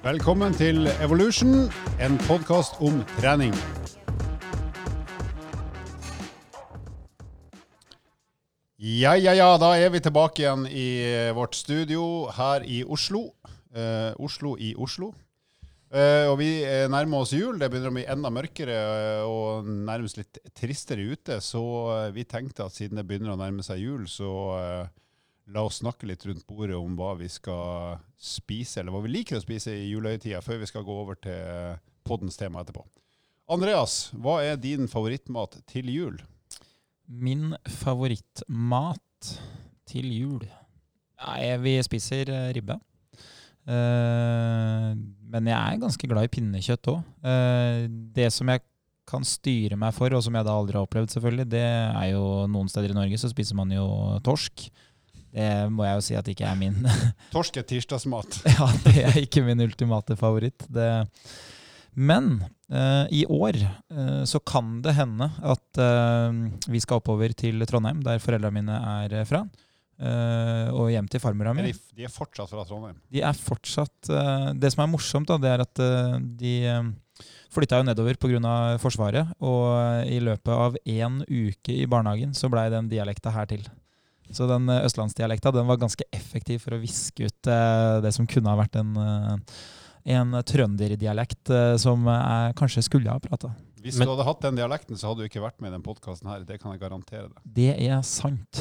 Velkommen til Evolution, en podkast om trening. Ja, ja, ja, da er vi tilbake igjen i vårt studio her i Oslo. Eh, Oslo i Oslo. Eh, og vi eh, nærmer oss jul. Det begynner å bli enda mørkere eh, og nærmest litt tristere ute. Så eh, vi tenkte at siden det begynner å nærme seg jul, så eh, la oss snakke litt rundt bordet om hva vi skal spise, eller hva vi liker å spise i julehøytida, før vi skal gå over til poddens tema etterpå. Andreas, hva er din favorittmat til jul? Min favorittmat til jul Nei, Vi spiser eh, ribbe. Uh, men jeg er ganske glad i pinnekjøtt òg. det som jeg kan styre meg for, og som jeg da aldri har opplevd, selvfølgelig, det er jo noen steder i Norge så spiser man jo torsk. Det må jeg jo si at ikke er min Torsk er tirsdagsmat. Ja, det er ikke min ultimate favoritt. Det. Men uh, i år uh, så kan det hende at uh, vi skal oppover til Trondheim, der foreldrene mine er fra. og hjem til farmora mi. de, er fortsatt fra Trondheim. De er fortsatt Det som er morsomt, da, det er at de flytta jo nedover pga. Forsvaret. Og i løpet av én uke i barnehagen så blei den dialekta her til. Så den eh, østlandsdialekta den var ganske effektiv for å viske ut eh, det som kunne ha vært en, eh, en trønderdialekt som jeg kanskje skulle ha prata. Hvis Men- du hadde hatt den dialekten, så hadde du ikke vært med i den podkasten her. Det kan jeg garantere deg. Det er sant.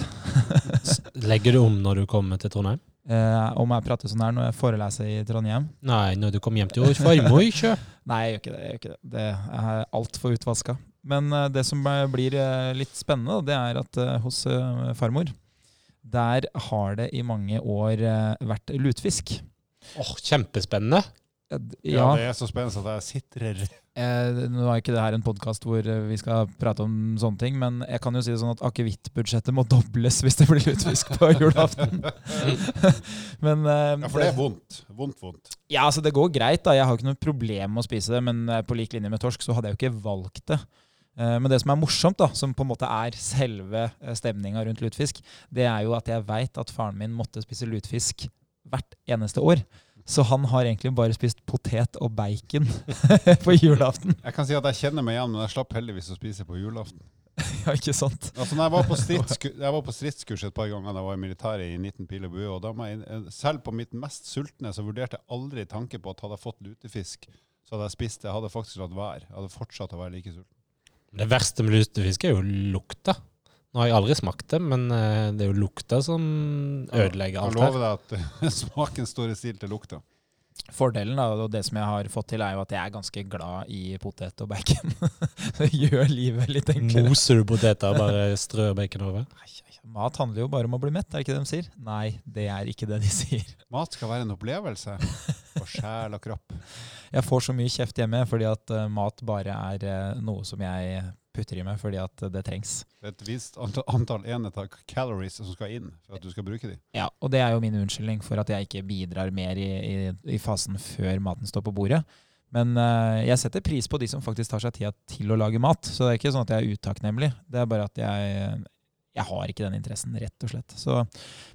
Legger du om når du kommer til Trondheim? Eh, om jeg prater sånn her når jeg foreleser i Trondheim? Nei, når du kommer hjem til farmor, ikke? Nei, jeg gjør ikke det. Jeg gjør ikke det. det er altfor utvaska. Men det som blir litt spennende, det er at hos farmor der har det i mange år eh, vært lutefisk. Åh, kjempespennende. Eh, Ja, Ja, Det er så spennende at jeg sitrer. eh, Nå er ikke det her en podkast hvor eh, vi skal prate om sånne ting, men jeg kan jo si det sånn at akevittbudsjettet må dobles hvis det blir lutefisk på julaften. men eh, Ja, for det er vondt. Vondt, vondt. Ja, altså det går greit. da. Jeg har ikke noe problem med å spise det, men eh, på lik linje med torsk så hadde jeg jo ikke valgt det. Eh, Men det som er morsomt, da, som på en måte er selve stemninga rundt lutefisk, det er jo at jeg veit at faren min måtte spise lutefisk hvert eneste år. Så han har egentlig bare spist potet og bacon på julaften. Jeg kan si at jeg kjenner meg igjen, men jeg slapp heldigvis å spise på julaften. Ja, ikke sant? Altså, jeg, var jeg var på stridskurs et par ganger da jeg var i militæret i 19 pil og bue. og da jeg, eh, Selv på mitt mest sultne så vurderte jeg aldri tanke på at hadde jeg fått lutefisk, så hadde jeg spist det. Jeg hadde faktisk latt være. Jeg hadde fortsatt å være like sulten. Det verste med lutefisk er jo lukta. Nå har jeg aldri smakt det, men eh, det er jo lukta som ødelegger alt her. Jeg lover deg at eh, smaken står i stil til lukta. Fordelen da, og det som jeg har fått til, er jo at jeg er ganske glad i potet og bacon. det gjør livet litt enklere. Moser du poteter og bare strør bacon over? Mat handler jo bare om å bli mett, er det ikke det de sier? Nei, det er ikke det de sier. Mat skal være en opplevelse for sjel og kropp. Jeg får så mye kjeft hjemme fordi at eh, mat bare er eh, noe som jeg putter i meg fordi at det trengs. Det er et visst antall, antall enheter calories som skal inn for at du skal bruke de. Ja, Og det er jo min unnskyldning for at jeg ikke bidrar mer i, i, i fasen før maten står på bordet. Men uh, jeg setter pris på de som faktisk tar seg tida til å lage mat. Så det er ikke sånn at jeg er utakknemlig. Det er bare at jeg, jeg har ikke den interessen, rett og slett. Så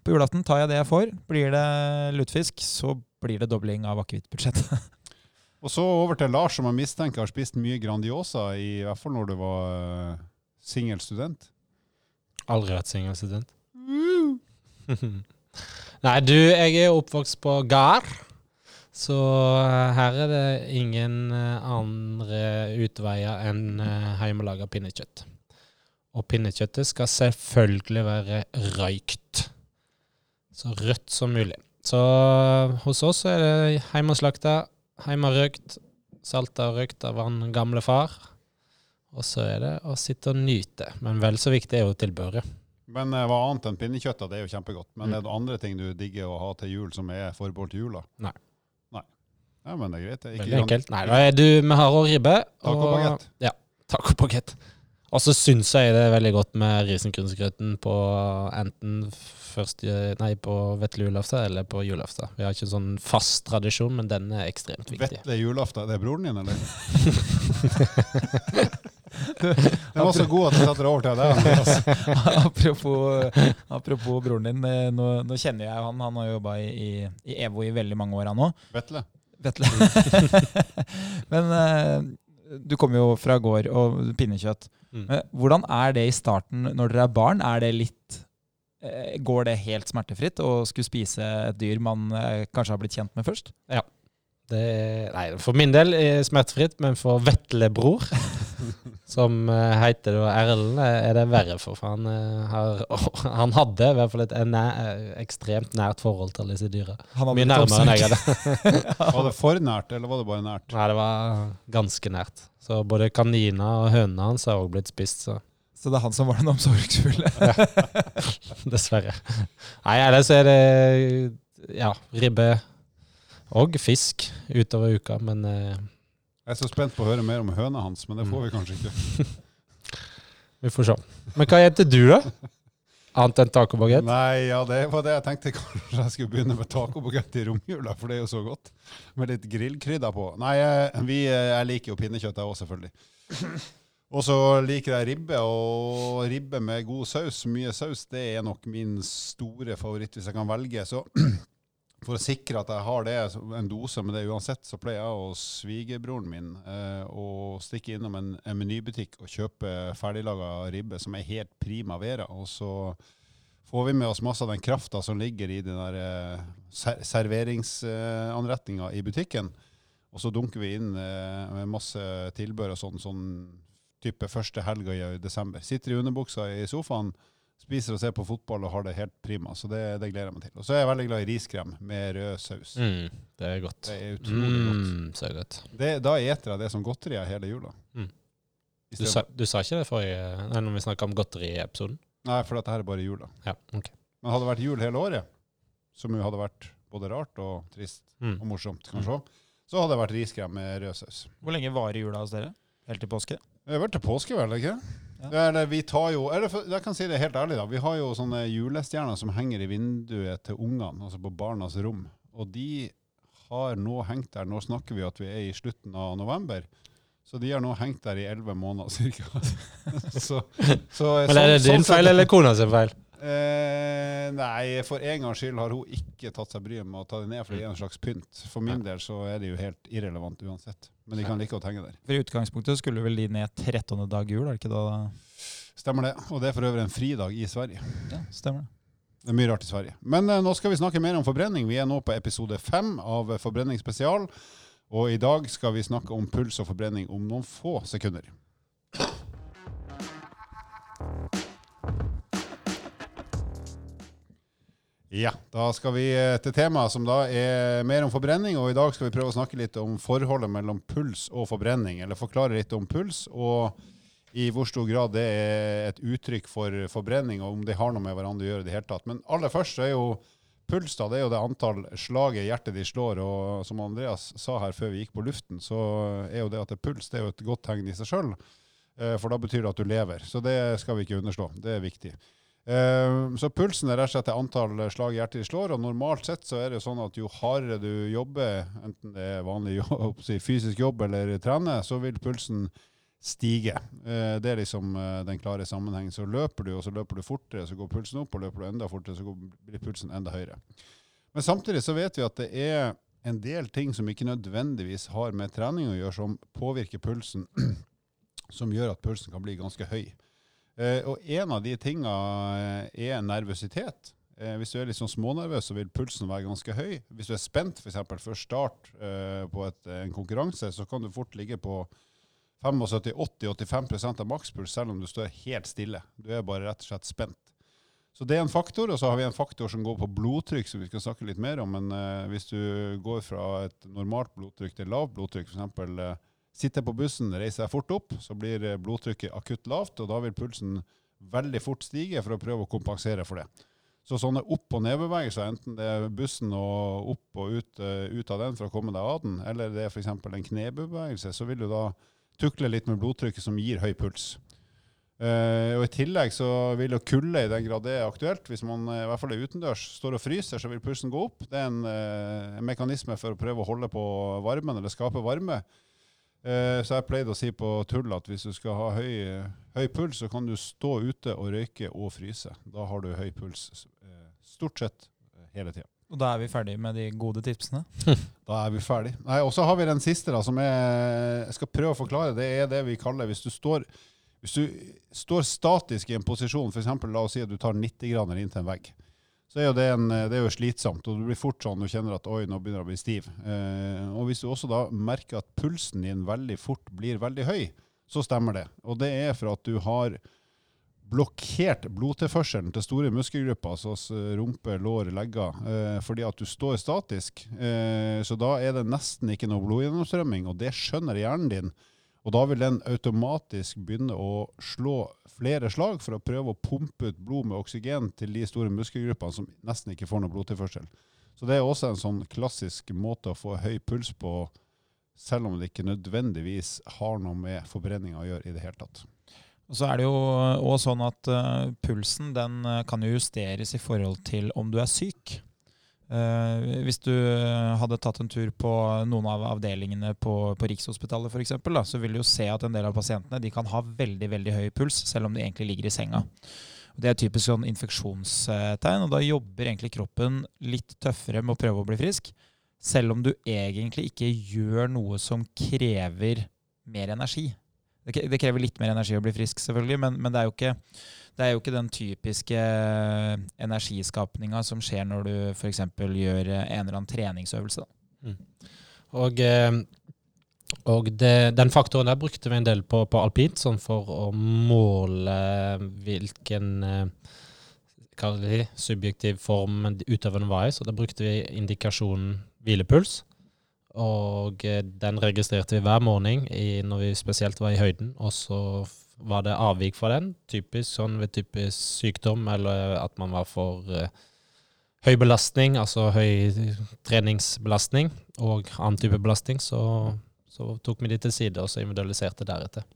på julaften tar jeg det jeg får. Blir det lutefisk, så blir det dobling av akevittbudsjettet. Og så over til Lars, som jeg mistenker har spist mye Grandiosa, i, hvert fall når du var uh, singel student. Aldri vært singelstudent. Nei, du, jeg er oppvokst på gard. Så eh, her er det ingen eh, andre utveier enn hjemmelaga pinnekjøtt. Og pinnekjøttet skal selvfølgelig være røykt. Så rødt som mulig. Så eh, hos oss er det hjemmeslakta, hjemmerøkt, salta og røykt av han gamle far. Og så er det å sitte og nyte. Men vel så viktig er jo tilbøret. Men uh, hva annet enn pinnekjøtt, det er jo kjempegodt. Men Mm. er det andre ting du digger å ha til jul som er forbeholdt jula? Nei. Nei. Ja, men det er greit. Det er ikke Veldig enkelt. Nei, da er du Vi har òg ribbe. Tacobagett. Ja, tacobagett. Og så syns jeg det er veldig godt med risengrynsgrøten på enten først, nei, på vetle julaften eller på julaften. Vi har ikke en sånn fast tradisjon, men den er ekstremt viktig. Vetle julaften, det er broren din, eller? Den var så god at jeg satte det over til deg. Apropos, apropos broren din. eh, Nå, nå kjenner jeg han. Han har jobba i, i, i EVO i veldig mange år, han òg. Vetle. Vetle. Men eh, du kommer jo fra gård og pinnekjøtt. Mm. Men hvordan er det i starten når dere er barn? Er det litt eh, Går det helt smertefritt å skulle spise et dyr man eh, kanskje har blitt kjent med først? Det er, nei, for min del er det smertefritt, men for Vetlebror, som eh, heter da Erlend, eh, er det verre, for for han, eh, har, han hadde i hvert fall et ekstremt nært forhold til disse dyra. Mye nærmere enn jeg hadde. Var det for nært, eller var det bare nært? Nei, det var ganske nært. Så både kanina og hønene hans har også blitt spist, så Så det er han som var den omsorgsfulle. ja. dessverre. Nei, ellers er det ja, ribbe og fisk utover uka, men Jeg er så spent på å høre mer om høna hans, men det får vi kanskje ikke. vi får se. Men hva heter du, da? Annet enn tacobagett? Nei, ja, det var det jeg tenkte kanskje jeg skulle begynne med tacobagett i romjula, for det er jo så godt. Med litt grillkrydder på. Nei, vi, jeg liker jo pinnekjøtt, jeg òg, selvfølgelig. Og så liker jeg ribbe, og ribbe med god saus. Mye saus, det er nok min store favoritt hvis jeg kan velge. Så for å sikre at jeg har det, en dose med det uansett, så pleier jeg og svigerbroren min eh, å stikke innom en, en menybutikk og kjøpe ferdiglaga ribbe som er helt prima vera. Og så får vi med oss masse av den krafta som ligger i den der eh, ser serveringsanretninga i butikken. Og så dunker vi inn eh, med masse tilbør og sånn, sånn type første helga i desember. Sitter i underbuksa i sofaen, spiser og ser på fotball og har det helt prima. Så det, det gleder jeg meg til. Og så er jeg veldig glad i riskrem med rød saus. Mm, det er godt. Det er utrolig godt. Mm, så godt. Det, da eter jeg det som godteri hele jula. Mm. Du sa, du sa ikke det forrige Nei, når vi snakka om godteri i episoden? Nei, for dette her er bare jula. Ja, ok. Men hadde det vært jul hele året, som jo hadde vært både rart og trist Mm. og morsomt, kanskje også, så hadde det vært riskrem med rød saus. Hvor lenge varer jula hos dere? Helt til påske? Det har vært til påske, vel? ikke? Ja. Eller vi tar jo, eller for- jeg kan si det helt ærlig, da. Vi har jo sånne julestjerner som henger i vinduet til ungene, altså på barnas rom. Og de har nå hengt der, nå snakker vi at vi er i slutten av november, så de har nå hengt der i elleve måneder cirka. så, så, Men er det sånn- din sånn feil eller kona sin feil? Eh, nei, for en gangs skyld har hun ikke tatt seg bryet med å ta det ned, for det er en slags pynt. For min del så er det jo helt irrelevant uansett. Men de kan like godt henge der. For I utgangspunktet skulle vel de ned 13. dag jul, er det ikke da? Stemmer det. Og det er for øvrig en fridag i Sverige. Ja, stemmer det. Det er mye rart i Sverige. Men eh, nå skal vi snakke mer om forbrenning. Vi er nå på episode fem av Forbrenning spesial. Og i dag skal vi snakke om puls og forbrenning om noen få sekunder. Ja, da skal vi eh, til temaet som da er mer om forbrenning, og i dag skal vi prøve å snakke litt om forholdet mellom puls og forbrenning, eller forklare litt om puls, og i hvor stor grad det er et uttrykk for forbrenning, og om de har noe med hverandre å gjøre i det hele tatt. Men aller først er jo puls da, det er jo det antall slag i hjertet de slår, og som Andreas sa her før vi gikk på luften, så er jo det at det er puls, det er jo et godt tegn i seg selv, eh, for da betyr det at du lever. Så det skal vi ikke underslå, det er viktig. Eh, Så pulsen er rett og slett antall slag hjertet slår, og normalt sett så er det sånn at jo hardere du jobber, enten det er vanlig jobb, fysisk jobb eller trene, så vil pulsen stige. Eh, Det er liksom eh, den klare sammenhengen. Så løper du, og så løper du fortere, så går pulsen opp, og løper du enda fortere, så blir pulsen enda høyere. Men samtidig så vet vi at det er en del ting som ikke nødvendigvis har med trening å gjøre, som påvirker pulsen, som gjør at pulsen kan bli ganske høy. Eh, og en av de tinga eh, er nervøsitet. Eh, hvis du er litt sånn smånervøs, så vil pulsen være ganske høy. Hvis du er spent f.eks. før start eh, på et, en konkurranse, så kan du fort ligge på 75-80-85% av makspuls, selv om du står helt stille. Du er bare rett og slett spent. Så det er en faktor, og så har vi en faktor som går på blodtrykk, som vi skal snakke litt mer om. Men eh, hvis du går fra et normalt blodtrykk til lavt blodtrykk, f.eks. Sitter på bussen, reiser jeg fort opp, så blir eh, blodtrykket akutt lavt, og da vil pulsen veldig fort stige for å prøve å kompensere for det. Så sånne opp- og nedbevegelser, enten det er bussen og opp og ut, eh, ut av den for å komme deg av den, eller det er f.eks. en knebevegelse, så vil du da tukle litt med blodtrykket som gir høy puls. Uh, og I tillegg så vil jo kulde, i den grad det er aktuelt, hvis man i hvert fall er utendørs, står og fryser, så vil pulsen gå opp. Det er en, uh, en mekanisme for å prøve å holde på varmen, eller skape varme. Eh, så jeg pleide å si på tull at hvis du skal ha høy, høy puls, så kan du stå ute og røyke og fryse. Da har du høy puls eh, stort sett eh, hele tida. Og da er vi ferdig med de gode tipsene. Da er vi ferdig. Nei, Og så har vi den siste, da, som er Jeg skal prøve å forklare. Det er det vi kaller hvis du står, hvis du står statisk i en posisjon, f.eks. la oss si at du tar 90 grader inn til en vegg, så er jo det, en, det er jo slitsomt. Og du blir fort sånn du kjenner at oi, nå begynner jeg å bli stiv. Eh, og hvis du også da merker at pulsen din veldig fort blir veldig høy, så stemmer det. Og det er for at du har blokkert blodtilførselen til store muskelgrupper, altså rumpe, lår, legger, eh, fordi at du står statisk. Eh, så da er det nesten ikke noe blodgjennomstrømming, og det skjønner hjernen din. Og da vil den automatisk begynne å slå flere slag for å prøve å pumpe ut blod med oksygen til de store muskelgruppene som nesten ikke får noe blodtilførsel. Så det er også en sånn klassisk måte å få høy puls på, selv om det ikke nødvendigvis har noe med forbrenninga å gjøre i det hele tatt. Og så er det jo også sånn at uh, pulsen den uh, kan jo justeres i forhold til om du er syk. Uh, hvis du hadde tatt en tur på noen av avdelingene på, på Rikshospitalet f.eks., så vil du jo se at en del av pasientene de kan ha veldig veldig høy puls, selv om de egentlig ligger i senga. Det er typisk sånn infeksjonstegn, og da jobber egentlig kroppen litt tøffere med å prøve å bli frisk, selv om du egentlig ikke gjør noe som krever mer energi. Det krever litt mer energi å bli frisk, selvfølgelig, men, men det, er ikke, det, er jo ikke, den typiske eh, energiskapninga som skjer når du f.eks. gjør eh, en eller annen treningsøvelse. Mm. Og, eh, og det, den faktoren der brukte vi en del på, på alpint, sånn for å måle hvilken subjektiv form utøveren var i. Så da brukte vi indikasjonen hvilepuls. Og eh, den registrerte vi hver morgen i, når vi spesielt var i høyden. Og så var det avvik fra den, typisk sånn ved typisk sykdom, eller at man var for uh, høy belastning, altså høy treningsbelastning og annen type belastning. Så, så tok vi de til side og så individualiserte deretter.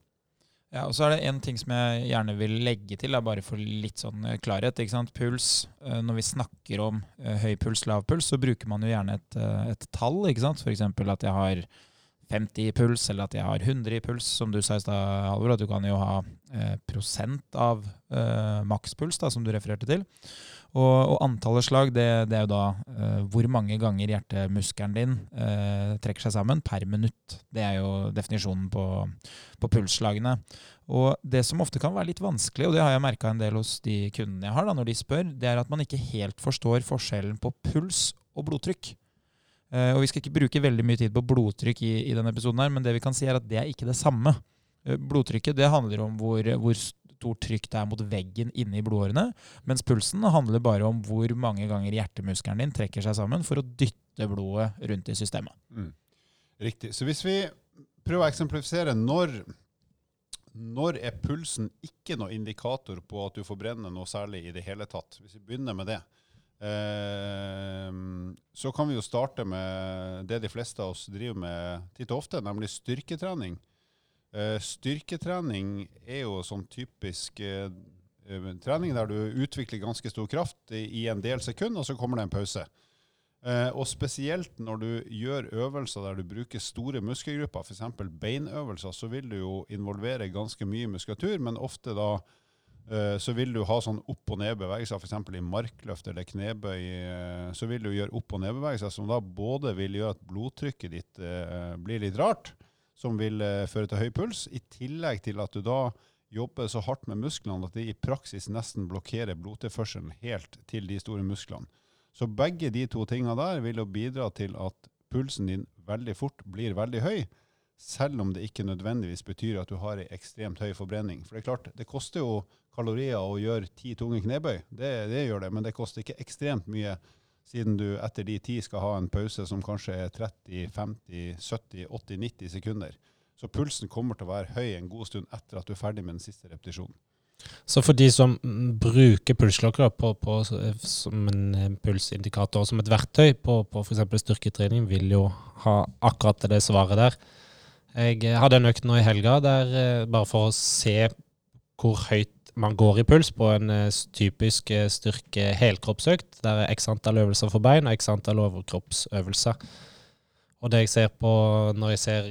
Ja, og så er det en ting som jeg gjerne vil legge til, da, bare for litt sånn eh, klarhet. ikke sant? Puls. Eh, når vi snakker om uh, høy puls, lav puls, så bruker man jo gjerne et, et tall. ikke sant? F.eks. at jeg har 50 i puls, eller at jeg har 100 i puls, som du sa i stad, Halvor. At du kan jo ha eh, prosent av makspuls, da, som du refererte til. Og, og, antallet slag, det, det er jo da uh, hvor mange ganger hjertemuskelen din uh, trekker seg sammen per minutt. Det er jo definisjonen på, på, pulsslagene. Og det som ofte kan være litt vanskelig, og det har jeg merka en del hos de kundene jeg har da, når de spør, det er at man ikke helt forstår forskjellen på puls og blodtrykk. Uh, og Vi skal ikke bruke veldig mye tid på blodtrykk i, i denne episoden, her, men det vi kan si er at det er ikke det samme. Blodtrykket det handler om hvor, hvor stort trykk det er mot veggen inne i blodårene. Mens pulsen handler bare om hvor mange ganger hjertemuskelen din trekker seg sammen for å dytte blodet rundt i systemet. Mm. Riktig. Så hvis vi prøver å eksemplifisere når, når er pulsen ikke noe indikator på at du forbrenner noe særlig i det hele tatt? Hvis vi begynner med det. Eh, så kan vi jo starte med det de fleste av oss driver med titt og ofte, nemlig styrketrening. Uh, styrketrening er jo sånn typisk uh, trening der du utvikler ganske stor kraft i, en del sekunder, og så kommer det en pause. Og spesielt når du gjør øvelser der du bruker store muskelgrupper, f.eks. beinøvelser, så vil du jo involvere ganske mye muskulatur, men ofte da så vil du ha sånn opp- og nedbevegelser, f.eks. i markløft eller knebøy. Så vil du gjøre opp- og ned-bevegelser som da både vil gjøre at blodtrykket ditt blir litt rart, som vil uh, føre til høy puls, i tillegg til at du da jobber så hardt med musklene at de i praksis nesten blokkerer blodtilførselen helt til de store musklene. Så begge de to tingene der vil jo bidra til at pulsen din veldig fort blir veldig høy, selv om det ikke nødvendigvis betyr at du har ei ekstremt høy forbrenning. For det er klart, det koster jo kalorier å gjøre ti tunge knebøy, det, det gjør det, men det koster ikke ekstremt mye siden du etter de ti skal ha en pause som kanskje er 30, 50, 70, 80, 90 sekunder. Så pulsen kommer til å være høy en god stund etter at du er ferdig med den siste repetisjonen. Så for de som bruker pulsklokker på, på, som en eh, pulsindikator, som et verktøy på, på f.eks. styrketrening, vil jo ha akkurat det svaret der. Jeg hadde en økt nå i helga der eh, bare for å se hvor høyt man går i puls på en uh, typisk uh, styrke helkroppsøkt. Der er x antall øvelser for bein og x antall overkroppsøvelser. Og det jeg ser på når jeg ser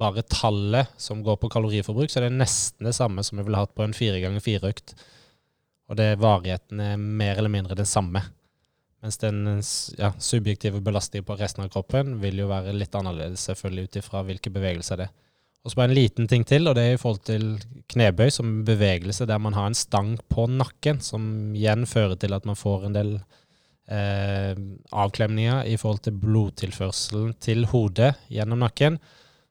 bare tallet som går på kaloriforbruk, så er det nesten det samme som jeg ville hatt på en fire ganger fire-økt. Og det varigheten er mer eller mindre den samme. Mens den ja, subjektive belastningen på resten av kroppen vil jo være litt annerledes, selvfølgelig ut ifra hvilke bevegelser det er. Og så bare en liten ting til, og det er i forhold til knebøy som bevegelse der man har en stang på nakken, som igjen fører til at man får en del eh, avklemninger i forhold til blodtilførselen til hodet gjennom nakken.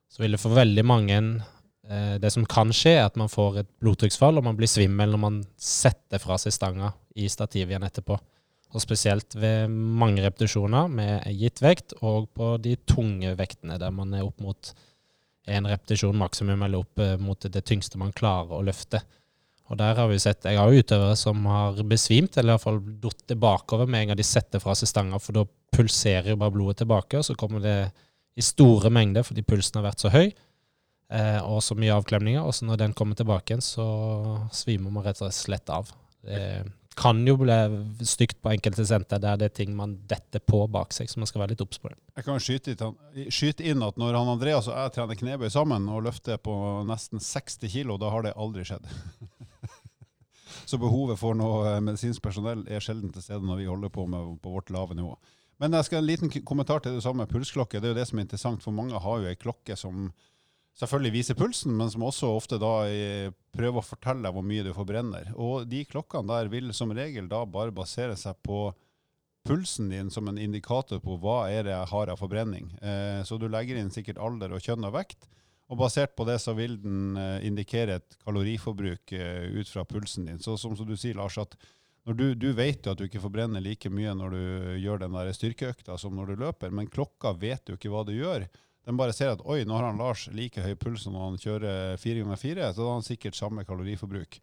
Så vil det for veldig mange eh, Det som kan skje, er at man får et blodtrykksfall, og man blir svimmel når man setter fra seg stanga i stativet igjen etterpå. Og spesielt ved mange repetisjoner med gitt vekt, og på de tunge vektene, der man er opp mot en repetisjon maksimum, eller opp eh, mot det tyngste man klarer å løfte. Og der har vi sett, Jeg har jo utøvere som har besvimt, eller iallfall datt bakover med en gang de setter fra seg stanga, for da pulserer jo bare blodet tilbake, og så kommer det i store mengder fordi pulsen har vært så høy, eh, og så mye avklemninger. Og så når den kommer tilbake igjen, så svimer man rett og slett av. Det kan jo bli stygt på enkelte senter der det er ting man detter på bak seg, så man skal være litt obs på det. Jeg kan skyte, inn- at når han Andreas og jeg trener knebøy sammen og løfter på nesten 60 kilo, da har det aldri skjedd. Så behovet for noe eh, medisinsk personell er sjelden til stede når vi holder på med på vårt lave nivå. Men jeg skal en liten kommentar til det samme pulsklokke. Det er jo det som er interessant, for mange har jo ei klokke som selvfølgelig viser pulsen, men som også ofte da eh, prøver å fortelle deg hvor mye du forbrenner. Og de klokkene der vil som regel da bare basere seg på pulsen din som en indikator på hva er det jeg har av forbrenning. Eh, så du legger inn sikkert alder og kjønn og vekt, og basert på det så vil den eh, indikere et kaloriforbruk ut fra pulsen din. Så som, du sier, Lars, at du, du vet jo at du ikke forbrenner like mye når du gjør den der styrkeøkta som når du løper, men klokka vet jo ikke hva du gjør. Den bare ser at oi, nå har han Lars like høy puls som når han kjører fire ganger fire, så da har han sikkert samme kaloriforbruk.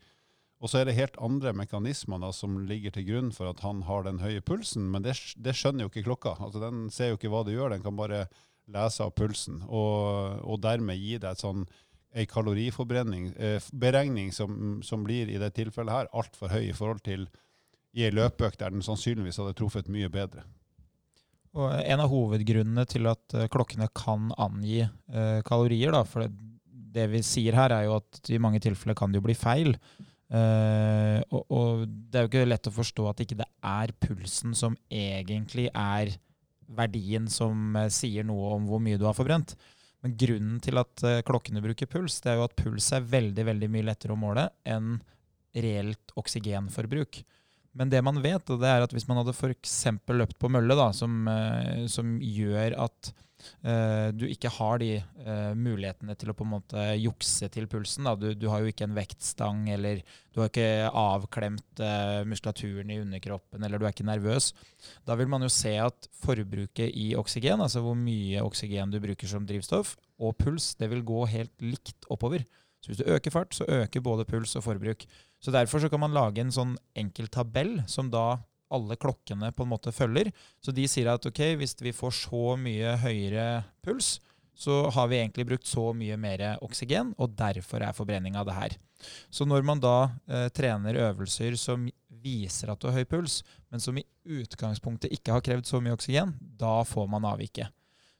Og så er det helt andre mekanismer da, som ligger til grunn for at han har den høye pulsen, men det, det skjønner jo ikke klokka. Altså, den ser jo ikke hva det gjør, den kan bare lese av pulsen, og, og dermed gi deg et sånn ei kaloriforbrenning, eh, beregning som, som blir i det tilfellet her altfor høy i forhold til i ei løpeøkt der den sannsynligvis hadde truffet mye bedre. Og en av hovedgrunnene til at eh, klokkene kan angi eh, kalorier, da, for det, det vi sier her er jo at i mange tilfeller kan det jo bli feil. Eh, og, og det er jo ikke lett å forstå at ikke det er pulsen som egentlig er verdien som sier noe om hvor mye du har forbrent. Men grunnen til at klokkene bruker puls, det er jo at puls er veldig, veldig mye lettere å måle enn reelt oksygenforbruk. Men det man vet, det er at hvis man hadde f.eks. løpt på mølle, da, som, eh, som gjør at uh, du ikke har de uh, mulighetene til å på en måte jukse til pulsen. Du, du har jo ikke en vektstang, eller du har ikke avklemt uh, muskulaturen i underkroppen, eller du er ikke nervøs. Da vil man jo se at forbruket i oksygen, altså hvor mye oksygen du bruker som drivstoff, og puls, det vil gå helt likt oppover. Så hvis du øker fart, så øker både puls og forbruk. Så derfor så kan man lage en sånn enkel tabell som da alle klokkene på en måte følger. Så de sier at ok, hvis vi får så mye høyere puls, så har vi egentlig brukt så mye mer oksygen, og derfor er forbrenninga det her. Så når man da eh, trener øvelser som viser at du har høy puls, men som i utgangspunktet ikke har krevd så mye oksygen, da får man avviket.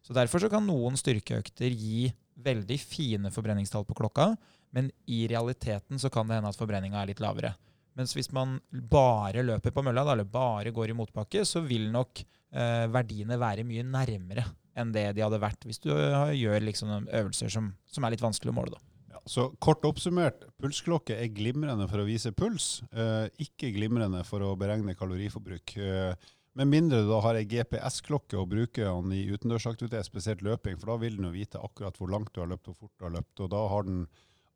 Så Derfor så kan noen styrkeøkter gi veldig fine forbrenningstall på klokka, men i realiteten så kan det hende at forbrenninga er litt lavere. Mens hvis man bare løper på mølla, eller bare går i motbakke, så vil nok eh, verdiene være mye nærmere enn det de hadde vært hvis du eh, gjør liksom øvelser som, som er litt vanskelig å måle. Ja, så kort oppsummert, pulsklokke er glimrende for å vise puls, eh, ikke glimrende for å beregne kaloriforbruk. Eh, med mindre du da har ei GPS-klokke og bruker den i utendørsaktivitet, spesielt løping, for da vil den jo vite akkurat hvor langt du har løpt, hvor fort du har løpt, og da har den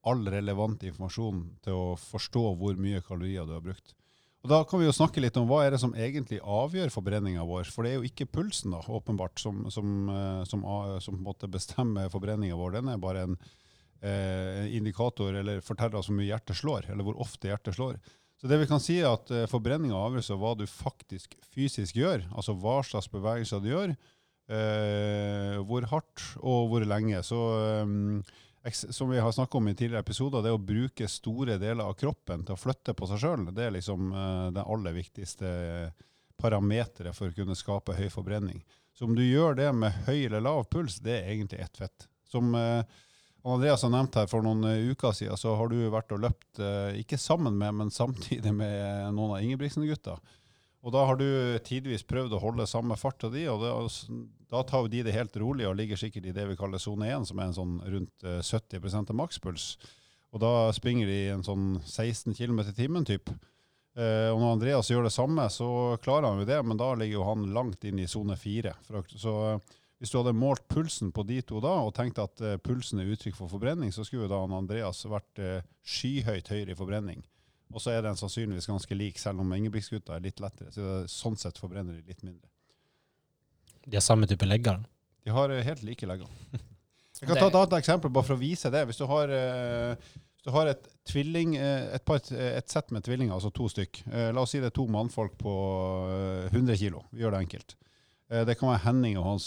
all relevant informasjon til å forstå hvor mye kalorier du har brukt. Og Da kan vi jo snakke litt om hva er det som egentlig avgjør forbrenninga vår. For det er jo ikke pulsen da, åpenbart som, som, eh, som, som bestemmer forbrenninga vår. Den er bare en eh, indikator eller forteller oss hvor mye hjertet slår, eller hvor ofte hjertet slår. Så det vi kan si er at eh, Forbrenninga avgjøres av hva du faktisk fysisk gjør, altså hva slags bevegelser du gjør, eh, hvor hardt og hvor lenge. Så eh, som vi har snakket om i tidligere episoder, det å bruke store deler av kroppen til å flytte på seg sjøl, det er liksom uh, det aller viktigste parameteret for å kunne skape høy forbrenning. Så om du gjør det med høy eller lav puls, det er egentlig ett fett. Som uh, Andreas har nevnt her for noen uker siden, så har du vært og løpt, ikke sammen med, men samtidig med noen av Ingebrigtsen-gutta. Og da har du tidvis prøvd å holde samme fart av de, og altså, da tar de det helt rolig og ligger sikkert i det vi kaller sone 1, som er en sånn rundt eh, 70 av makspuls. Og da springer de en sånn 16 km i timen typ. Eh, og når Andreas gjør det samme, så klarer han jo det, men da ligger jo han langt inn i sone 4. Så eh, hvis du hadde målt pulsen på de to da, og tenkt at eh, pulsen er uttrykk for forbrenning, så skulle jo da Andreas vært eh, skyhøyt høyere i forbrenning. Og så er den sannsynligvis ganske lik, selv om Ingebrigtsgutta er litt lettere. Så sånn sett forbrenner de litt mindre. De har samme type legger. De har eh, helt like legger. Jeg kan ta et annet eksempel bare for å vise det. Hvis du har, eh, hvis du har et, tvilling, eh, et, par, et sett med tvillinger, altså to stykk. La oss si det er to mannfolk på eh, 100 kilo. Vi gjør det enkelt. Det kan være Henning og hans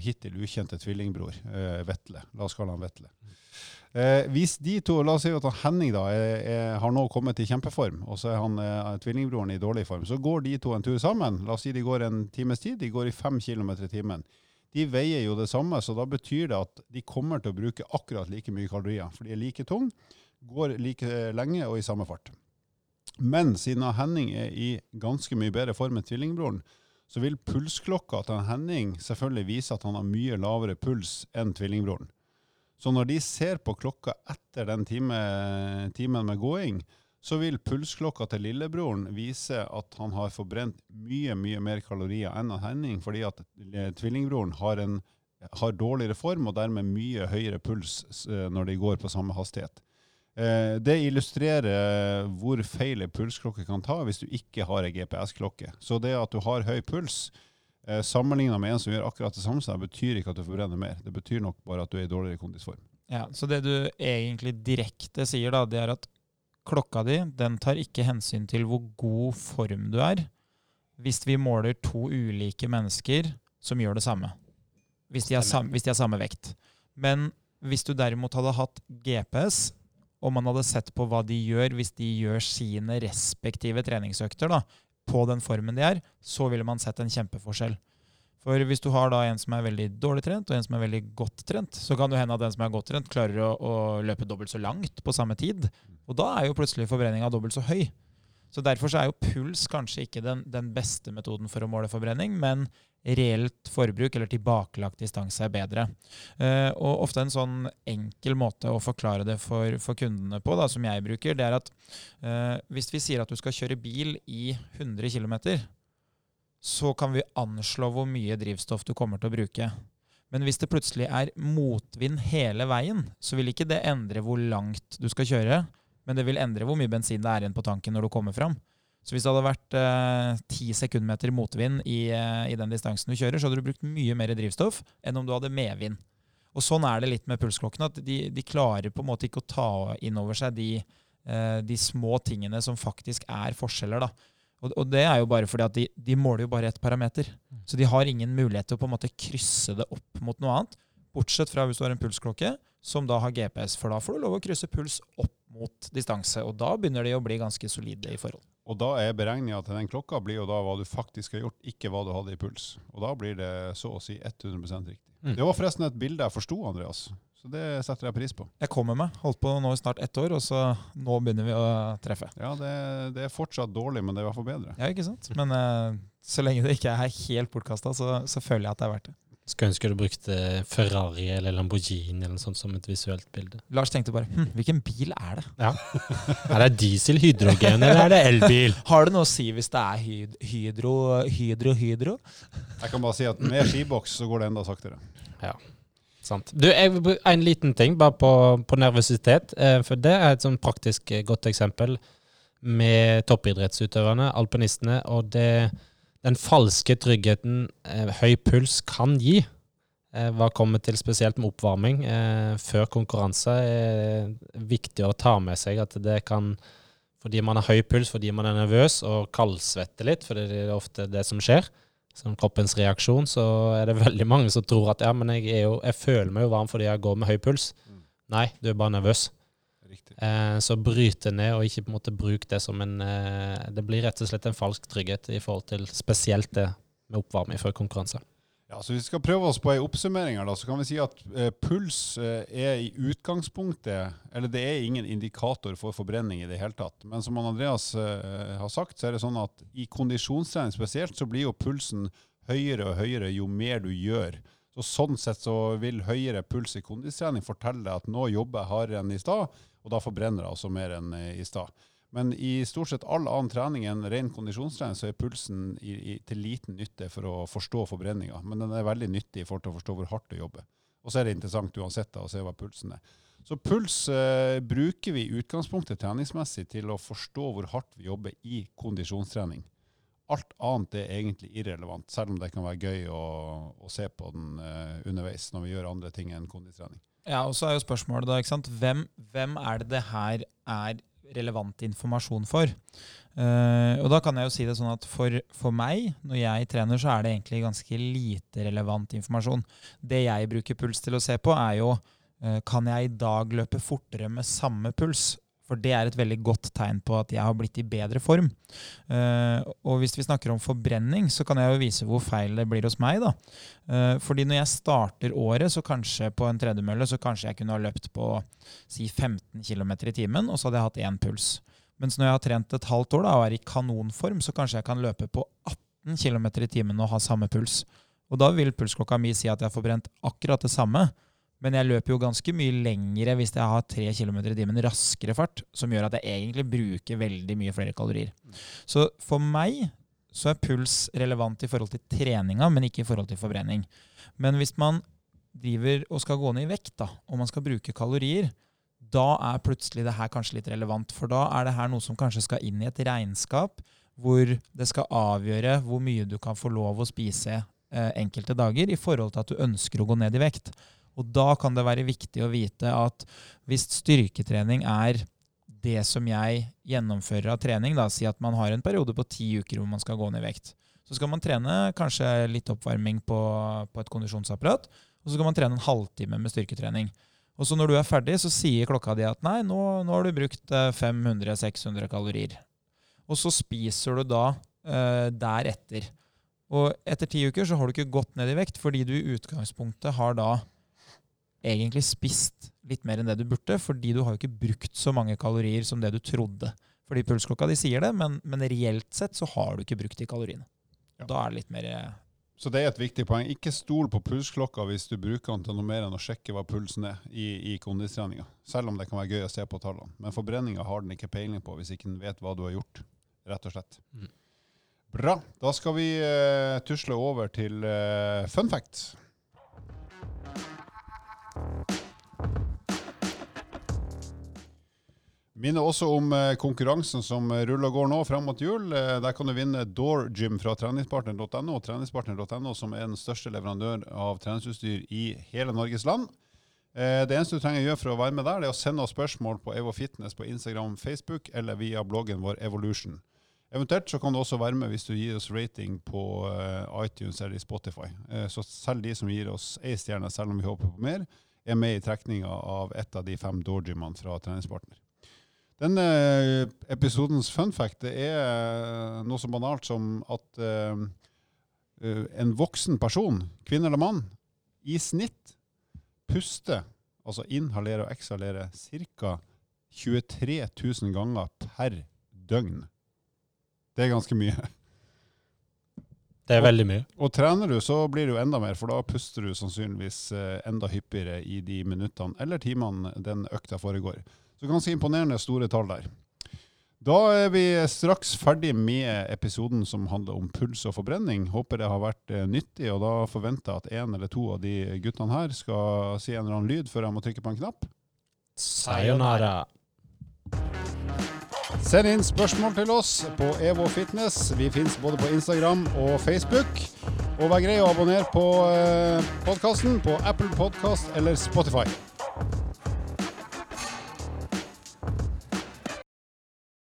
hittil ukjente tvillingbror Vetle. La oss kalle han Vetle. Eh, hvis de to, La oss si at Henning da er, er, har nå kommet i kjempeform, og så er han eh, tvillingbroren i dårlig form. Så går de to en tur sammen. La oss si de går en times tid. De går i fem km i timen. De veier jo det samme, så da betyr det at de kommer til å bruke akkurat like mye kalorier. For de er like tunge, går like lenge og i samme fart. Men siden Henning er i ganske mye bedre form enn tvillingbroren, så vil pulsklokka til Henning selvfølgelig vise at han har mye lavere puls enn tvillingbroren. Så når de ser på klokka etter den time, timen med gåing, så vil pulsklokka til lillebroren vise at han har forbrent mye, mye mer kalorier enn Henning, fordi at eh, tvillingbroren har, en, har dårligere form og dermed mye høyere puls eh, når de går på samme hastighet. Eh, Det illustrerer hvor feil en pulsklokke kan ta hvis du ikke har ei GPS-klokke. Så det at du har høy puls, eh, sammenligna med en som gjør akkurat det samme, så betyr ikke at du forbrenner mer. Det betyr nok bare at du er i dårligere kondisform. Ja, så det du egentlig direkte sier, da, det er at klokka di den tar ikke hensyn til hvor god form du er, hvis vi måler to ulike mennesker som gjør det samme. Hvis de har, samme, hvis de har samme vekt. Men hvis du derimot hadde hatt GPS, og man hadde sett på hva de gjør hvis de gjør sine respektive treningsøkter da, på den formen de er, så ville man sett en kjempeforskjell. For hvis du har da en som er veldig dårlig trent, og en som er veldig godt trent, så kan det hende at den som er godt trent, klarer å, å løpe dobbelt så langt på samme tid. Og da er jo plutselig forbrenninga dobbelt så høy. Så derfor så er jo puls kanskje ikke den, den beste metoden for å måle forbrenning, men reelt forbruk eller tilbakelagt distanse er bedre. Eh, og ofte en sånn enkel måte å forklare det for, for kundene på, da, som jeg bruker, det er at eh, hvis vi sier at du skal kjøre bil i 100 km, så kan vi anslå hvor mye drivstoff du kommer til å bruke. Men hvis det plutselig er motvind hele veien, så vil ikke det endre hvor langt du skal kjøre, men det vil endre hvor mye bensin det er igjen på tanken når du kommer fram. Så hvis det hadde vært ti eh, sekundmeter motvind i, eh, i den distansen du kjører, så hadde du brukt mye mer drivstoff enn om du hadde medvind. Og sånn er det litt med pulsklokkene, at de, de klarer på en måte ikke å ta inn over seg de, eh, de små tingene som faktisk er forskjeller. da. Og, og det er jo bare fordi at de, de måler jo bare ett parameter. Så de har ingen mulighet til å på en måte krysse det opp mot noe annet. Bortsett fra hvis du har en pulsklokke som da har GPS, for da får du lov å krysse puls opp mot distanse. Og da begynner de å bli ganske solide i forhold. Og da er beregninga til den klokka blir jo da hva du faktisk har gjort, ikke hva du hadde i puls. Og da blir det så å si 100 riktig. Mm. Det var forresten et bilde jeg forsto, Andreas. Så det setter jeg pris på. Jeg kommer med. Holdt på nå i snart ett år, og så nå begynner vi å treffe. Ja, det, det er fortsatt dårlig, men det er i hvert fall bedre. Ja, ikke sant? Men uh, så lenge det ikke er helt bortkasta, så, så føler jeg at det er verdt det. Skulle ønske du brukte Ferrari eller Lamborghini eller noe sånt som et visuelt bilde. Lars tenkte bare hm, hvilken bil er det? Ja. Er det diesel, hydrogen eller er det elbil? Har det noe å si hvis det er hyd hydro, hydro, hydro? Jeg kan bare si at med skiboks så går det enda saktere. Sant. Du, jeg, vil bruke en liten ting bare på, på nervøsitet. Eh, for det er et sånn praktisk eh, godt eksempel med toppidrettsutøverne, alpinistene, og det, den falske tryggheten eh, høy puls kan gi. Eh, hva kommer til spesielt med oppvarming eh, før konkurranse, er viktig å ta med seg at det kan fordi man har høy puls, fordi man er nervøs og kaldsvetter litt, for det er ofte det som skjer, som kroppens reaksjon, så er det veldig mange som tror at ja, men jeg, er jo, jeg føler meg jo varm fordi jeg går med høy puls. Mm. Nei, du er bare nervøs. Eh, så bryt det ned, og ikke på en måte bruk det som en eh, Det blir rett og slett en falsk trygghet i forhold til spesielt det med oppvarming før konkurranse. Ja, så Hvis vi skal prøve oss på ei oppsummering, her da, så kan vi si at eh, puls eh, er i utgangspunktet Eller det er ingen indikator for forbrenning i det hele tatt. Men som Andreas eh, har sagt, så er det sånn at i kondisjonstrening spesielt, så blir jo pulsen høyere og høyere jo mer du gjør. Så Sånn sett så vil høyere puls i kondistrening fortelle deg at nå jobber jeg hardere enn i stad, og da forbrenner jeg også mer enn i stad. Men i stort sett all annen trening enn ren kondisjonstrening, så er pulsen i, i, til liten nytte for å forstå forbrenninga. Men den er veldig nyttig for å forstå hvor hardt du jobber. Og så er det interessant uansett da, å se hva pulsen er. Så puls eh, bruker vi i utgangspunktet treningsmessig til å forstå hvor hardt vi jobber i kondisjonstrening. Alt annet er egentlig irrelevant, selv om det kan være gøy å, å se på den eh, underveis når vi gjør andre ting enn kondistrening. Ja, og så er jo spørsmålet da, ikke sant? Hvem, hvem er det det her er relevant informasjon for. Uh, og da kan jeg jo si det sånn at for, for, meg, når jeg trener, så er det egentlig ganske lite relevant informasjon. Det jeg bruker puls til å se på, er jo uh, kan jeg i dag løpe fortere med samme puls for det er et veldig godt tegn på at jeg har blitt i bedre form. Uh, og hvis vi snakker om forbrenning, så kan jeg jo vise hvor feil det blir hos meg. da. Uh, fordi når jeg starter året, så kanskje på en tredemølle, så kanskje jeg kunne ha løpt på si 15 km i timen, og så hadde jeg hatt én puls. Mens når jeg har trent et halvt år da, og er i kanonform, så kanskje jeg kan løpe på 18 km i timen og ha samme puls. Og da vil pulsklokka mi si at jeg har forbrent akkurat det samme. Men jeg løper jo ganske mye lengre hvis jeg har 3 km i timen raskere fart, som gjør at jeg egentlig bruker veldig mye flere kalorier. Så for meg så er puls relevant i forhold til treninga, men ikke i forhold til forbrenning. Men hvis man driver og skal gå ned i vekt, da, og man skal bruke kalorier, da er plutselig det her kanskje litt relevant. For da er det her noe som kanskje skal inn i et regnskap hvor det skal avgjøre hvor mye du kan få lov å spise eh, enkelte dager i forhold til at du ønsker å gå ned i vekt. Og da kan det være viktig å vite at hvis styrketrening er det som jeg gjennomfører av trening, da, si at man har en periode på ti uker hvor man skal gå ned i vekt, så skal man trene kanskje litt oppvarming på, på et kondisjonsapparat, og så skal man trene en halvtime med styrketrening. Og så når du er ferdig, så sier klokka di at nei, nå, nå har du brukt 500-600 eh, kalorier. Og så spiser du da uh, deretter. Og etter ti uker så har du ikke gått ned i vekt, fordi du i utgangspunktet har da egentlig spist litt mer enn det du burde, fordi du har jo ikke brukt så mange kalorier som det du trodde. Fordi pulsklokka de sier det, men, men reelt sett så har du ikke brukt de kaloriene. Ja. Da er det litt mer eh, Så det er et viktig poeng. Ikke stol på pulsklokka hvis du bruker den til noe mer enn å sjekke hva pulsen er i, i kondistreninga. Selv om det kan være gøy å se på tallene. Men forbrenninga har den ikke peiling på hvis ikke den vet hva du har gjort. Rett og slett. Mm. Bra. Da skal vi uh, tusle over til uh, fun facts. Minner også om eh, konkurransen som ruller og går nå fram mot jul. Eh, der kan du vinne Door Gym fra treningspartner.no, treningspartner.no som er den største leverandør av treningsutstyr i hele Norges land. Eh, det eneste du trenger å gjøre for å være med der, det er å sende oss spørsmål på Evo Fitness på Instagram, Facebook eller via bloggen vår Evolution. Eventuelt så kan du også være med hvis du gir oss rating på iTunes eller Spotify. Så selv de som gir oss ei stjerne, selv om vi håper på mer, er med i trekninga av et av de fem Doorgymene fra treningspartner. Denne eh, episodens fun fact er eh, noe så banalt som at uh, en voksen person, kvinne eller mann, i snitt puster, altså inhalerer og eksalerer, ca. 23 000 ganger per døgn. Det er ganske mye. Det er veldig mye. Og, og trener du, så blir det jo enda mer, for da puster du sannsynligvis eh, enda hyppigere i de minuttene eller timene den økta foregår. Så ganske imponerende store tall der. Da er vi straks ferdig med episoden som handler om puls og forbrenning. Håper det har vært eh, nyttig, og da forventer jeg at en eller to av de guttene her skal si en eller annen lyd før jeg må trykke på en knapp. Sayonara. Send inn spørsmål til oss på EVO Fitness. Vi fins både på Instagram og Facebook. Og vær grei å abonnere på eh, podkasten på Apple Podkast eller Spotify.